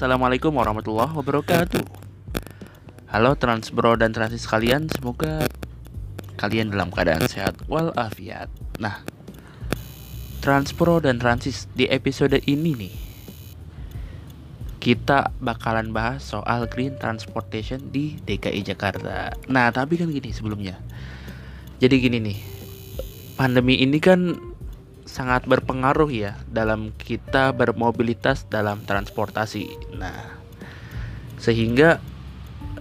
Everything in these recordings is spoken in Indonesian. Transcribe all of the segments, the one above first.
Assalamualaikum warahmatullahi wabarakatuh. Halo Transbro dan Transis kalian Semoga kalian dalam keadaan sehat walafiat. Nah Transpro dan Transis di episode ini nih Kita bakalan bahas soal green transportation di DKI Jakarta. Nah tapi kan gini sebelumnya. Jadi gini nih Pandemi ini kan sangat berpengaruh ya dalam kita bermobilitas dalam transportasi. Nah, sehingga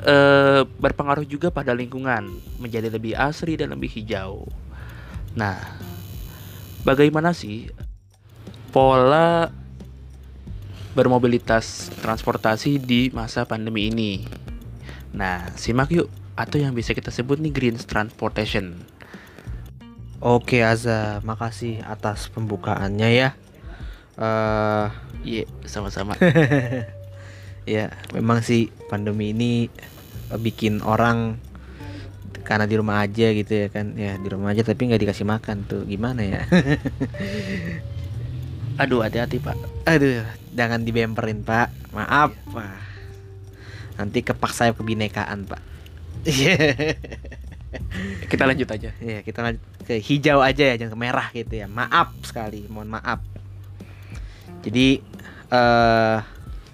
eh, berpengaruh juga pada lingkungan menjadi lebih asri dan lebih hijau. Nah, bagaimana sih pola bermobilitas transportasi di masa pandemi ini? Nah, simak yuk atau yang bisa kita sebut nih green transportation. Oke Aza, makasih atas pembukaannya ya. Eh, Iya, sama-sama. ya memang sih pandemi ini eh, bikin orang karena di rumah aja gitu ya kan, ya di rumah aja tapi nggak dikasih makan tuh gimana ya? Aduh, hati-hati, Pak. Aduh, jangan dibemperin Pak, maaf Pak. Nanti kepaksa kebinekaan Pak. Kita lanjut aja. Ya kita lanjut ke hijau aja ya, jangan ke merah gitu ya. Maaf sekali, mohon maaf. Jadi eh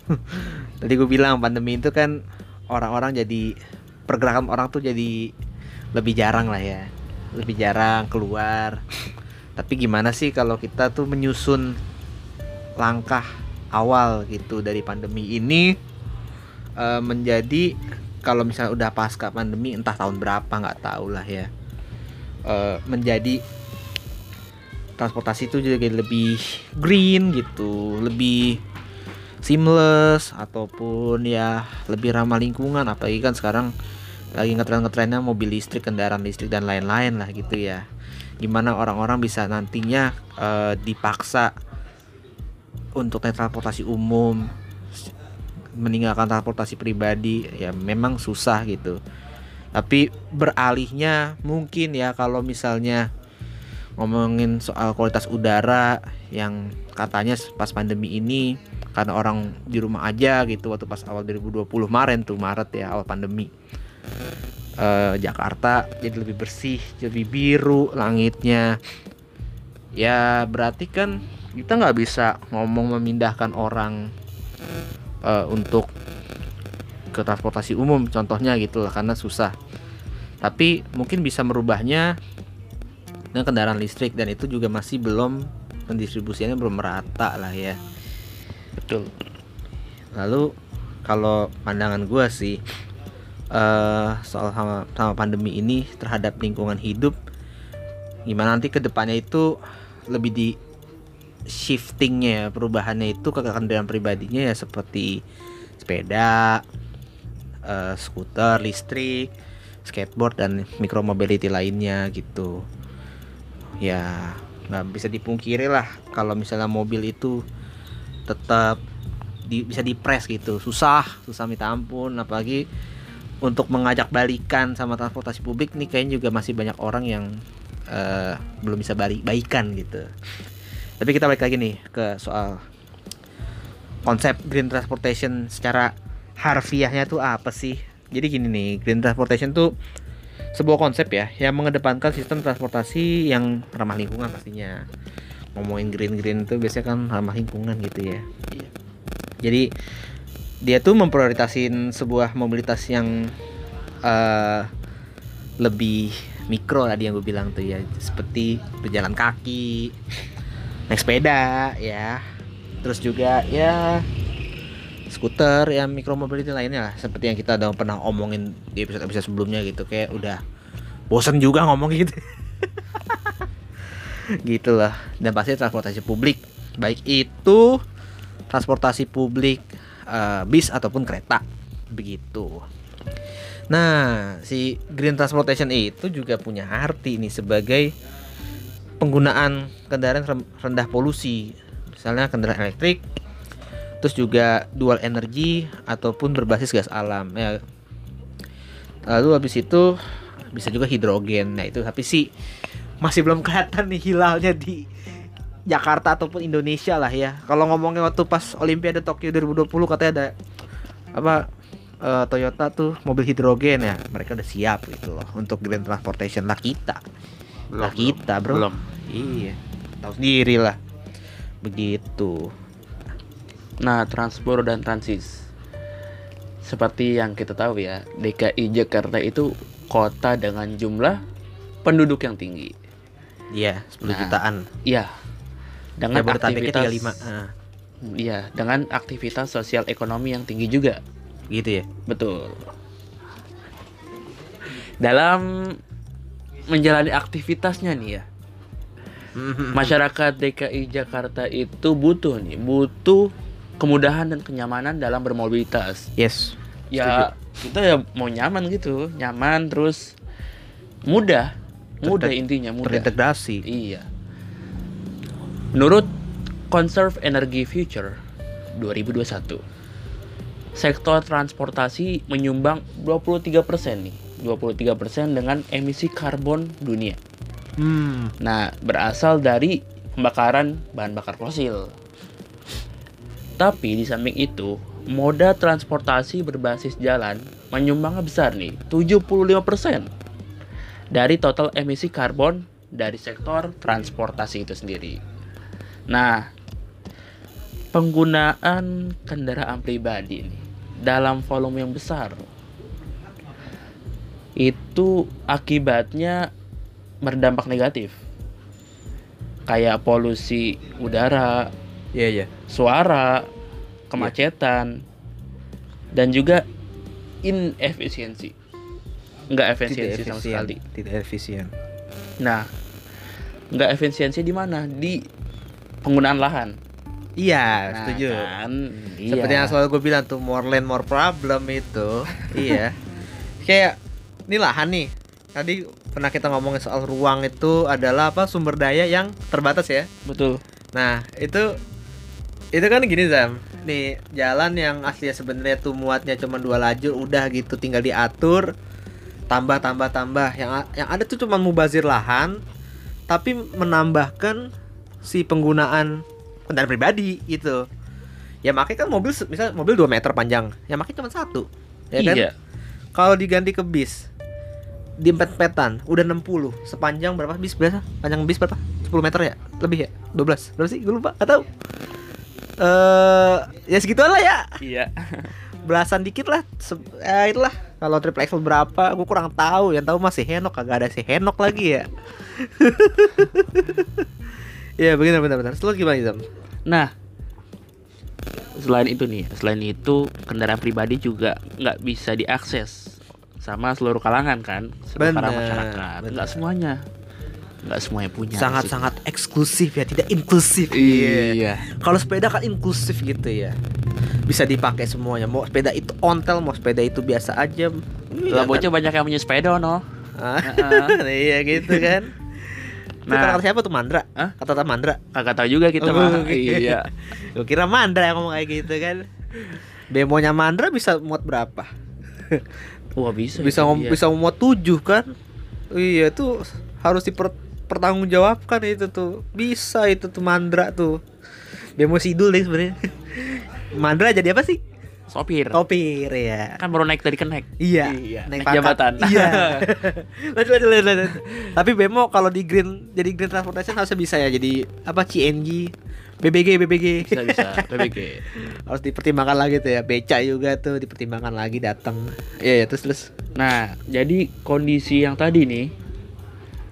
tadi gue bilang pandemi itu kan orang-orang jadi pergerakan orang tuh jadi lebih jarang lah ya, lebih jarang keluar. Tapi gimana sih kalau kita tuh menyusun langkah awal gitu dari pandemi ini eh, menjadi kalau misalnya udah pasca pandemi entah tahun berapa nggak tahu lah ya. Eh, menjadi transportasi itu jadi lebih green gitu lebih seamless ataupun ya lebih ramah lingkungan. Apalagi kan sekarang lagi ngetren-ngetrennya mobil listrik kendaraan listrik dan lain-lain lah gitu ya. Gimana orang-orang bisa nantinya eh, dipaksa untuk transportasi umum meninggalkan transportasi pribadi ya memang susah gitu. Tapi beralihnya mungkin ya kalau misalnya ngomongin soal kualitas udara yang katanya pas pandemi ini karena orang di rumah aja gitu waktu pas awal 2020 Maret tuh Maret ya awal pandemi. Eh, Jakarta jadi lebih bersih lebih biru langitnya. Ya berarti kan kita nggak bisa ngomong memindahkan orang eh, untuk ke transportasi umum contohnya gitu lah karena susah tapi mungkin bisa merubahnya dengan kendaraan listrik dan itu juga masih belum pendistribusiannya belum merata lah ya Betul. lalu kalau pandangan gua sih eh soal sama, sama pandemi ini terhadap lingkungan hidup gimana nanti ke depannya itu lebih di shiftingnya ya, perubahannya itu ke kendaraan pribadinya ya seperti sepeda, eh, skuter listrik, skateboard dan micromobility lainnya gitu. Ya nggak bisa dipungkiri lah kalau misalnya mobil itu tetap di, bisa dipres gitu susah susah minta ampun apalagi untuk mengajak balikan sama transportasi publik nih kayaknya juga masih banyak orang yang eh, belum bisa balik baikan gitu tapi kita balik lagi nih ke soal konsep green transportation secara harfiahnya tuh apa sih? Jadi gini nih green transportation tuh sebuah konsep ya yang mengedepankan sistem transportasi yang ramah lingkungan pastinya. Ngomongin green green itu biasanya kan ramah lingkungan gitu ya. Iya. jadi dia tuh memprioritasin sebuah mobilitas yang eh, lebih mikro tadi yang gue bilang tuh ya. Seperti berjalan kaki naik sepeda ya. Terus juga ya skuter ya micromobility lainnya lah. Seperti yang kita udah pernah omongin di episode episode sebelumnya gitu. Kayak udah bosen juga ngomong gitu. Gitu lah dan pasti transportasi publik. Baik itu transportasi publik eh, bis ataupun kereta. Begitu. Nah si green transportation itu juga punya arti nih sebagai penggunaan kendaraan rendah polusi misalnya kendaraan elektrik terus juga dual energi ataupun berbasis gas alam ya lalu habis itu bisa juga hidrogen nah itu tapi sih masih belum kelihatan nih hilalnya di Jakarta ataupun Indonesia lah ya. Kalau ngomongin waktu pas Olimpiade Tokyo 2020 katanya ada apa eh, Toyota tuh mobil hidrogen ya. Mereka udah siap gitu loh untuk green transportation lah kita. Lah kita, Bro. Belum. Iya. Tahu sendiri lah. Begitu. Nah, transport dan transis. Seperti yang kita tahu ya, DKI Jakarta itu kota dengan jumlah penduduk yang tinggi. Iya, 10 Nah, jutaan. Iya. Dengan Jabodetabeknya aktivitas 35. Ah, Iya, dengan aktivitas sosial ekonomi yang tinggi juga. gitu ya. Betul. Dalam menjalani aktivitasnya nih ya, masyarakat DKI Jakarta itu butuh nih, butuh kemudahan dan kenyamanan dalam bermobilitas. Yes. Ya, kita ya mau nyaman gitu, nyaman terus mudah, mudah Terintek- intinya mudah. Terintegrasi. Iya. Menurut Conserve Energy Future 2021, sektor transportasi menyumbang 23% nih. 23% dengan emisi karbon dunia. Hmm. Nah, berasal dari pembakaran bahan bakar fosil. Tapi di samping itu, moda transportasi berbasis jalan menyumbang besar nih, 75% dari total emisi karbon dari sektor transportasi itu sendiri. Nah, penggunaan kendaraan pribadi nih dalam volume yang besar itu akibatnya berdampak negatif. Kayak polusi udara, Iya, iya. suara, kemacetan, dan juga inefisiensi. Nggak efisiensi sama sekali. Tidak efisien. Nah, nggak efisiensi di mana? Di penggunaan lahan. Iya, Nah, setuju. kan? Seperti Iya. yang selalu gue bilang tuh more land more problem itu. iya. Kayak ini lahan nih. Tadi pernah kita ngomongin soal ruang itu adalah apa sumber daya yang terbatas ya. Betul. Nah, itu itu kan gini Zam. Nih, jalan yang aslinya sebenarnya tuh muatnya cuma dua lajur udah gitu tinggal diatur tambah tambah tambah yang yang ada tuh cuma mubazir lahan tapi menambahkan si penggunaan kendaraan pribadi gitu. Ya makanya kan mobil misal mobil 2 meter panjang, ya makanya cuma satu. Ya kan? iya. Kalau diganti ke bis di empet-empetan udah 60 sepanjang berapa? Bis biasa panjang bis berapa? 10 meter ya? Lebih ya? 12 berapa sih? Gue lupa gak tahu. Eh ya segituan lah ya. Iya. belasan dikit lah Se- ya itulah. Kalau triple XL berapa gue kurang tahu. Yang tahu masih Henok kagak ada si Henok lagi ya. Ya benar benar benar Terus lu gimana Zam? Nah, selain itu nih, selain itu kendaraan pribadi juga nggak bisa diakses sama seluruh kalangan kan, seluruh para Bener, masyarakat. bener. Nggak semuanya, nggak semuanya punya. sangat situ. sangat eksklusif ya tidak inklusif Iya. Kalau sepeda kan inklusif gitu ya. Bisa dipakai semuanya. Mau sepeda itu ontel, mau sepeda itu biasa aja. Iya Lah bocah banyak yang punya sepeda no. Ah, Heeh. iya gitu kan. Nah, kata siapa tuh Mandra? Hah? Kata Mandra. Kagak tahu juga kita Oh, mah. Iya. Gue kira Mandra yang ngomong kayak gitu kan. Bemonya Mandra bisa muat berapa? Wah bisa. Bisa itu ngom dia. bisa muat 7 kan? Iya tuh harus dipertanggungjawabkan itu tuh. Bisa itu tuh Mandra tuh. Bemo Sidul deh sebenarnya. Mandra jadi apa sih? Sopir. Kopir ya. Kan baru naik tadi kenaik. Iya, Iya, naik pangkat. jabatan. Iya. lanjut, lanjut, lanjut, lanjut. Tapi Bemo kalau di green jadi green transportation harusnya bisa ya jadi apa CNG, BBG, BBG. Bisa bisa. PBG. Harus dipertimbangkan lagi tuh ya. Beca juga tuh dipertimbangkan lagi datang. Iya, ya, terus terus. Nah, jadi kondisi yang tadi nih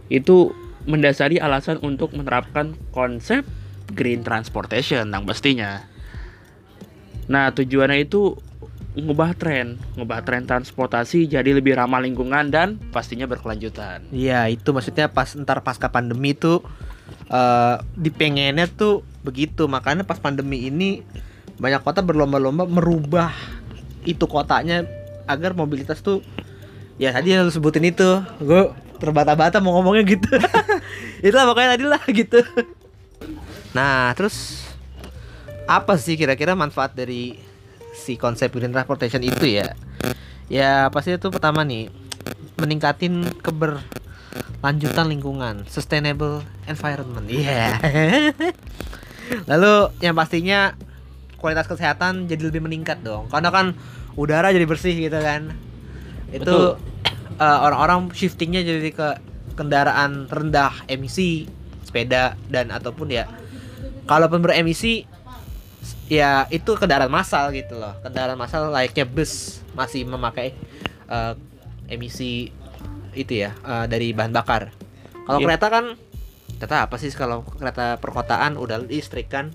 itu mendasari alasan untuk menerapkan konsep green transportation yang pastinya. Nah, tujuannya itu ngubah tren, ngubah tren transportasi jadi lebih ramah lingkungan dan pastinya berkelanjutan. Iya, itu maksudnya pas ntar pasca pandemi tuh eh dipengennya tuh begitu. Makanya pas pandemi ini banyak kota berlomba-lomba merubah itu kotanya agar mobilitas tuh ya tadi yang lu sebutin itu gue terbata-bata mau ngomongnya gitu itulah pokoknya tadi lah gitu nah terus apa sih kira-kira manfaat dari si konsep green transportation itu ya ya pasti itu pertama nih meningkatin keber lanjutan lingkungan, sustainable environment. Iya. Lalu yang pastinya kualitas kesehatan jadi lebih meningkat dong. Karena kan udara jadi bersih gitu kan. Itu eh, orang-orang shiftingnya jadi ke kendaraan rendah emisi, sepeda dan ataupun ya kalaupun beremisi ya itu kendaraan massal gitu loh. Kendaraan massal layaknya bus masih memakai eh, emisi itu ya eh, dari bahan bakar. Kalau Iya. kereta kan kereta apa sih kalau kereta perkotaan udah listrik kan?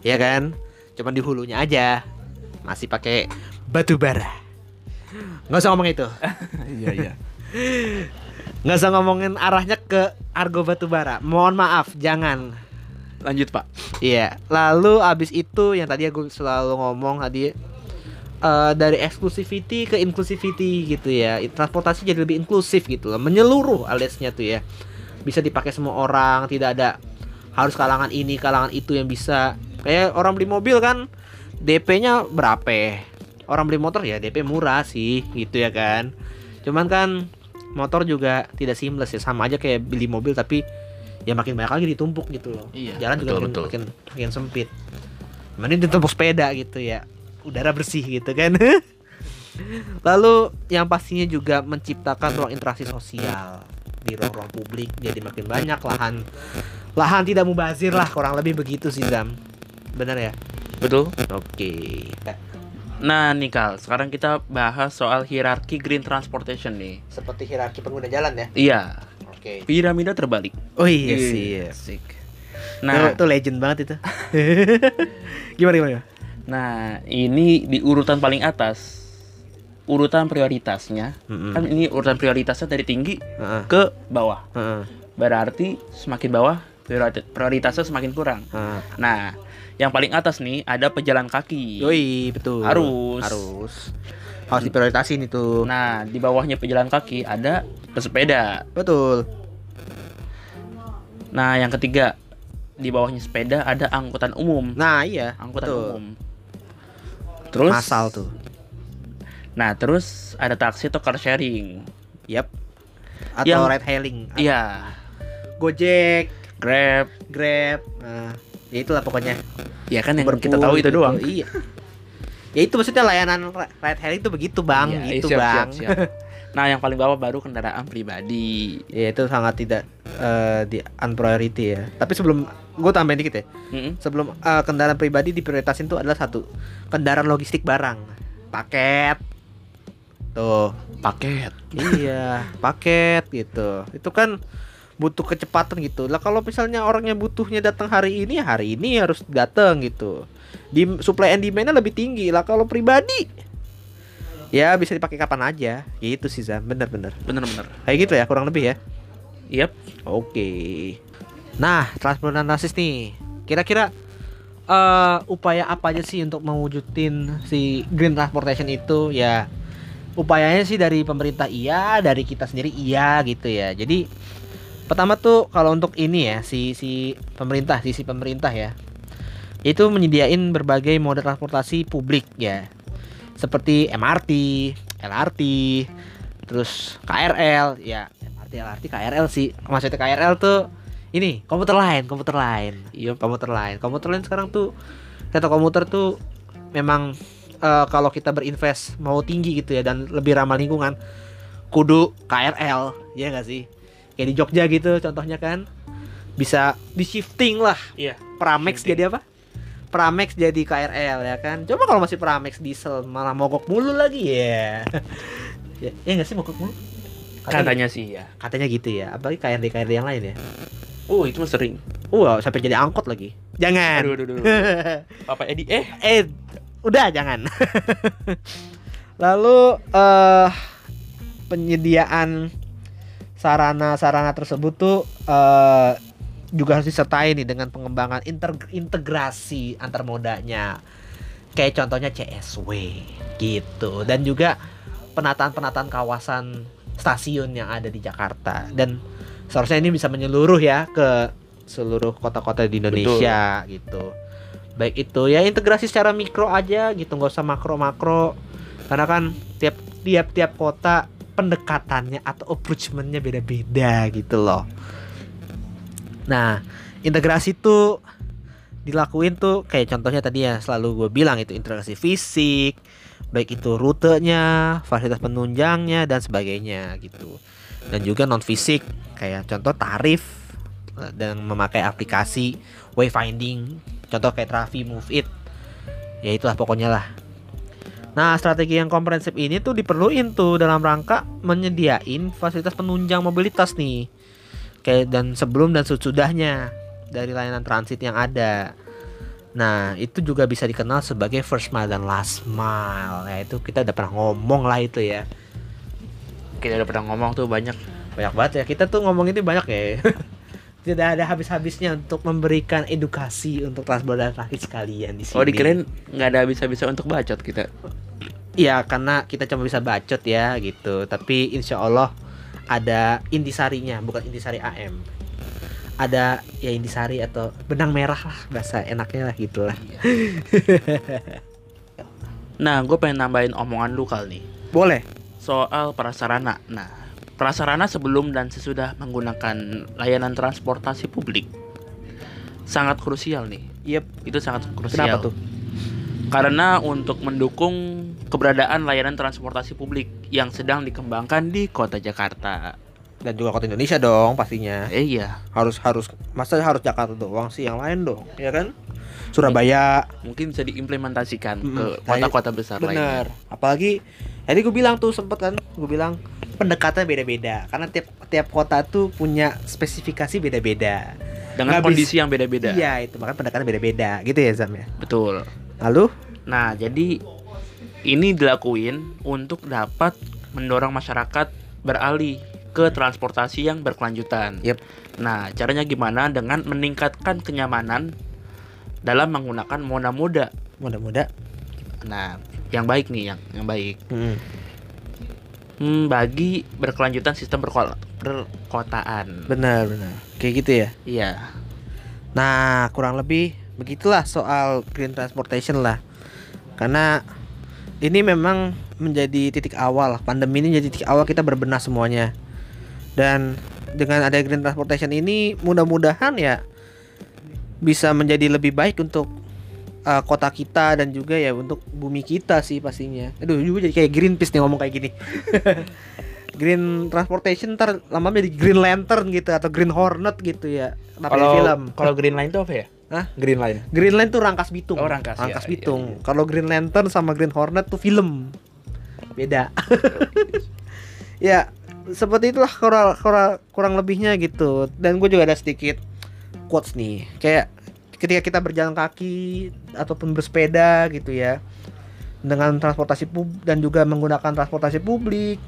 Ya kan? Cuman di hulunya aja masih pakai batu bara. Nggak usah ngomong itu. Iya iya. Nggak usah ngomongin arahnya ke argo batu bara. Mohon maaf, jangan. Lanjut pak. Iya. Lalu abis itu yang tadi aku selalu ngomong tadi eh, dari exclusivity ke inclusivity gitu ya. Transportasi jadi lebih inklusif gitu loh, menyeluruh aliasnya tuh ya. Bisa dipakai semua orang, tidak ada harus kalangan ini, kalangan itu yang bisa. Kayak orang beli mobil kan DP-nya berapa? Orang beli motor ya DP murah sih, gitu ya kan. Cuman kan motor juga tidak seamless ya, sama aja kayak beli mobil tapi ya makin banyak lagi ditumpuk gitu loh. Iya, Jalan juga betul, makin, betul. makin makin sempit. Mending ditumpuk sepeda gitu ya. Udara bersih gitu kan. Lalu yang pastinya juga menciptakan ruang interaksi sosial di ruang-ruang publik jadi makin banyak lahan lahan tidak mubazir lah kurang lebih begitu sih Zam. Benar ya? Betul. Oke. Nah nih Kal, sekarang kita bahas soal hierarki green transportation nih. Seperti hierarki pengguna jalan ya. Iya. Oke. Piramida terbalik. Oh iya Iya. sih. Asik. Nah, Nah, itu legend banget itu. gimana gimana? nah ini di urutan paling atas, urutan prioritasnya. Mm-mm. Kan ini urutan prioritasnya dari tinggi Heeh, ke bawah. heeh, Berarti semakin bawah priorita- prioritasnya semakin kurang. heeh. Nah, yang paling atas nih ada pejalan kaki. Yoi, betul. Harus. Harus. Harus diprioritasin itu. Nah, di bawahnya pejalan kaki ada pesepeda. Betul. Nah, yang ketiga di bawahnya sepeda ada angkutan umum. Nah, iya. Angkutan betul. umum. Terus Masal tuh. Nah, terus ada taksi atau car sharing. Yap. Atau Yang- ride hailing. Iya, Gojek, Grab. Grab. Nah, ya itulah pokoknya. Ya kan yang Berpool kita tahu itu gitu. doang. Iya. Ya itu maksudnya layanan ri- ride hailing itu begitu, Bang. Iya, itu, siap, Bang. siap, siap. Nah, yang paling bawah baru kendaraan pribadi. ya itu sangat tidak eh, di unpriority ya. Tapi sebelum gue tambahin dikit ya. Mm-mm. Sebelum eh, kendaraan pribadi diprioritasin tuh adalah satu kendaraan logistik barang, paket. Tuh, Paket. iya, paket gitu. Itu kan butuh kecepatan gitu. Lah kalau misalnya orangnya butuhnya datang hari ini, hari ini harus datang gitu. Di supply and demand-nya lebih tinggi. Lah kalau pribadi ya bisa dipakai kapan aja. Gitu sih Zam, bener-bener. Bener-bener. Kayak gitu ya, kurang lebih ya. Yap. Oke. Nah, transportasi nih. Kira-kira eh upaya apa aja sih untuk mewujudin si green transportation itu ya upayanya sih dari pemerintah iya, dari kita sendiri iya gitu ya. Jadi pertama tuh kalau untuk ini ya si si pemerintah, sisi pemerintah ya. Itu menyediain berbagai moda transportasi publik ya. Seperti MRT, LRT, terus KRL ya. MRT, LRT, KRL sih. Maksudnya KRL tuh ini komuter lain, komuter lain Iya. komuter lain. Komuter lain sekarang tuh kereta komuter tuh memang eh, kalau kita berinvest mau tinggi gitu ya dan lebih ramah lingkungan kudu KRL ya nggak sih kayak di Jogja gitu contohnya kan bisa di shifting lah Iya. Pramex Shifting. jadi apa Pramex jadi KRL ya kan coba kalau masih Pramex diesel malah mogok mulu lagi ya ya ya nggak sih mogok mulu Katanya sih ya. katanya gitu ya apalagi KRD KRD yang lain ya Oh, itu mah sering. Wah, sampai jadi angkot lagi. Jangan. Aduh, aduh, aduh. Papa Edi eh eh, udah jangan. Lalu eh penyediaan sarana-sarana tersebut tuh eh juga harus disertai nih dengan pengembangan integrasi antar modanya. Kayak contohnya CSW gitu. Dan juga penataan-penataan kawasan stasiun yang ada di Jakarta. Dan seharusnya ini bisa menyeluruh ya ke seluruh kota-kota di Indonesia gitu. Baik itu ya integrasi secara mikro aja gitu nggak usah makro makro karena kan tiap tiap tiap kota pendekatannya atau approachmentnya beda-beda gitu loh. Nah, integrasi tuh dilakuin tuh kayak contohnya tadi ya selalu gue bilang itu integrasi fisik, baik itu rutenya, fasilitas penunjangnya dan sebagainya gitu. Dan juga non fisik kayak contoh tarif eh, dan memakai aplikasi wayfinding, contoh kayak Trafi Move It. Ya itulah pokoknya lah. Nah, strategi yang komprehensif ini tuh diperluin tuh dalam rangka menyediain fasilitas penunjang mobilitas nih. Kayak dan sebelum dan sesudahnya dari layanan transit yang ada. Nah, itu juga bisa dikenal sebagai first mile dan last mile. Ya, itu kita udah pernah ngomong lah itu ya. Kita udah pernah ngomong tuh banyak. Banyak banget ya. Kita tuh ngomong itu banyak ya. Tidak ada habis-habisnya untuk memberikan edukasi untuk transportasi sekalian di sini. Oh dikirain nggak ada bisa-bisa untuk bacot kita. Iya, karena kita cuma bisa bacot ya gitu. Tapi insya Allah ada intisarinya, bukan intisari AM. Ada ya intisari atau benang merah lah bahasa enaknya lah gitulah. Nah, gue pengen nambahin omongan lu kali nih Boleh. soal prasarana. Nah, prasarana sebelum dan sesudah menggunakan layanan transportasi publik sangat krusial nih. Yep. Itu sangat krusial. Kenapa tuh? Karena untuk mendukung keberadaan layanan transportasi publik yang sedang dikembangkan di Kota Jakarta. Dan juga kota Indonesia dong pastinya. Eh, iya, Harus harus masa harus Jakarta doang sih yang lain dong, ya kan? Surabaya, mungkin bisa diimplementasikan Mm-mm. ke Nah, kota-kota besar lainnya. Bener. Apalagi tadi gue bilang tuh sempet kan, gue bilang pendekatannya beda-beda karena tiap tiap kota tuh punya spesifikasi beda-beda. Dengan Nggak kondisi yang beda-beda. Iya itu makanya pendekatannya beda-beda gitu ya Zam ya. Betul. Lalu Nah, jadi ini dilakuin untuk dapat mendorong masyarakat beralih ke transportasi yang berkelanjutan. Yep. Nah, caranya gimana? Dengan meningkatkan kenyamanan dalam menggunakan moda-moda. muda-muda. Nah, yang baik nih, yang yang baik. Hmm. Hmm, bagi berkelanjutan sistem berko- perkotaan. Benar benar. Kayak gitu ya. Iya. Nah kurang lebih begitulah soal green transportation lah. Karena ini memang menjadi titik awal pandemi ini jadi titik awal kita berbenah semuanya. Dan dengan ada green transportation ini mudah-mudahan ya bisa menjadi lebih baik untuk uh, kota kita dan juga ya untuk bumi kita sih pastinya. Aduh, juga jadi kayak Greenpeace nih ngomong kayak gini. green transportation ntar lama jadi Green Lantern gitu atau Green Hornet gitu ya. Film? kalau Green Line itu apa ya? Hah? Green Line. Green Line tuh Rangkas Bitung. Oh, Rangkas, ya, iya, Bitung. iya. Kalau Green Lantern sama Green Hornet tuh film. Beda. ya, seperti itulah kurang, kurang, kurang lebihnya gitu. Dan gue juga ada sedikit quotes nih. Kayak ketika kita berjalan kaki ataupun bersepeda gitu ya. Dengan transportasi pub dan juga menggunakan transportasi publik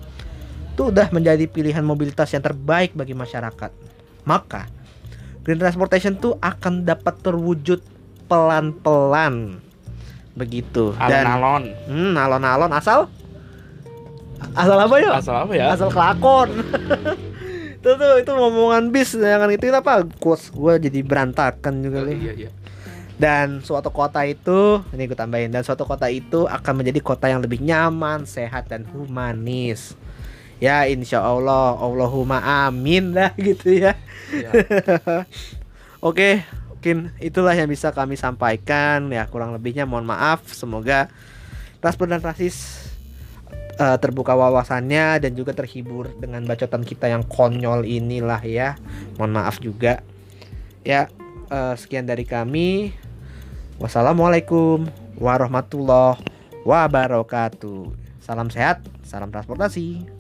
itu udah menjadi pilihan mobilitas yang terbaik bagi masyarakat. Maka green transportation tuh akan dapat terwujud pelan-pelan. Begitu. Dan Alon-alon. hmm, alon-alon. Asal? Asal apa ya Asal apa ya? asal kelakon. Itu tuh itu ngomongan bis. Jangan itu apa quotes gue jadi berantakan juga Oh, nih iya, iya. dan suatu kota itu ini gue tambahin dan suatu kota itu akan menjadi kota yang lebih nyaman sehat dan humanis ya insya Allah Allahumma amin lah gitu ya Iya. Oke, mungkin itulah yang bisa kami sampaikan. Ya, kurang lebihnya mohon maaf. Semoga transport dan transis eh, terbuka wawasannya dan juga terhibur dengan bacotan kita yang konyol inilah ya. Mohon maaf juga. Ya, eh, sekian dari kami. Wassalamualaikum warahmatullahi wabarakatuh. Salam sehat, salam transportasi.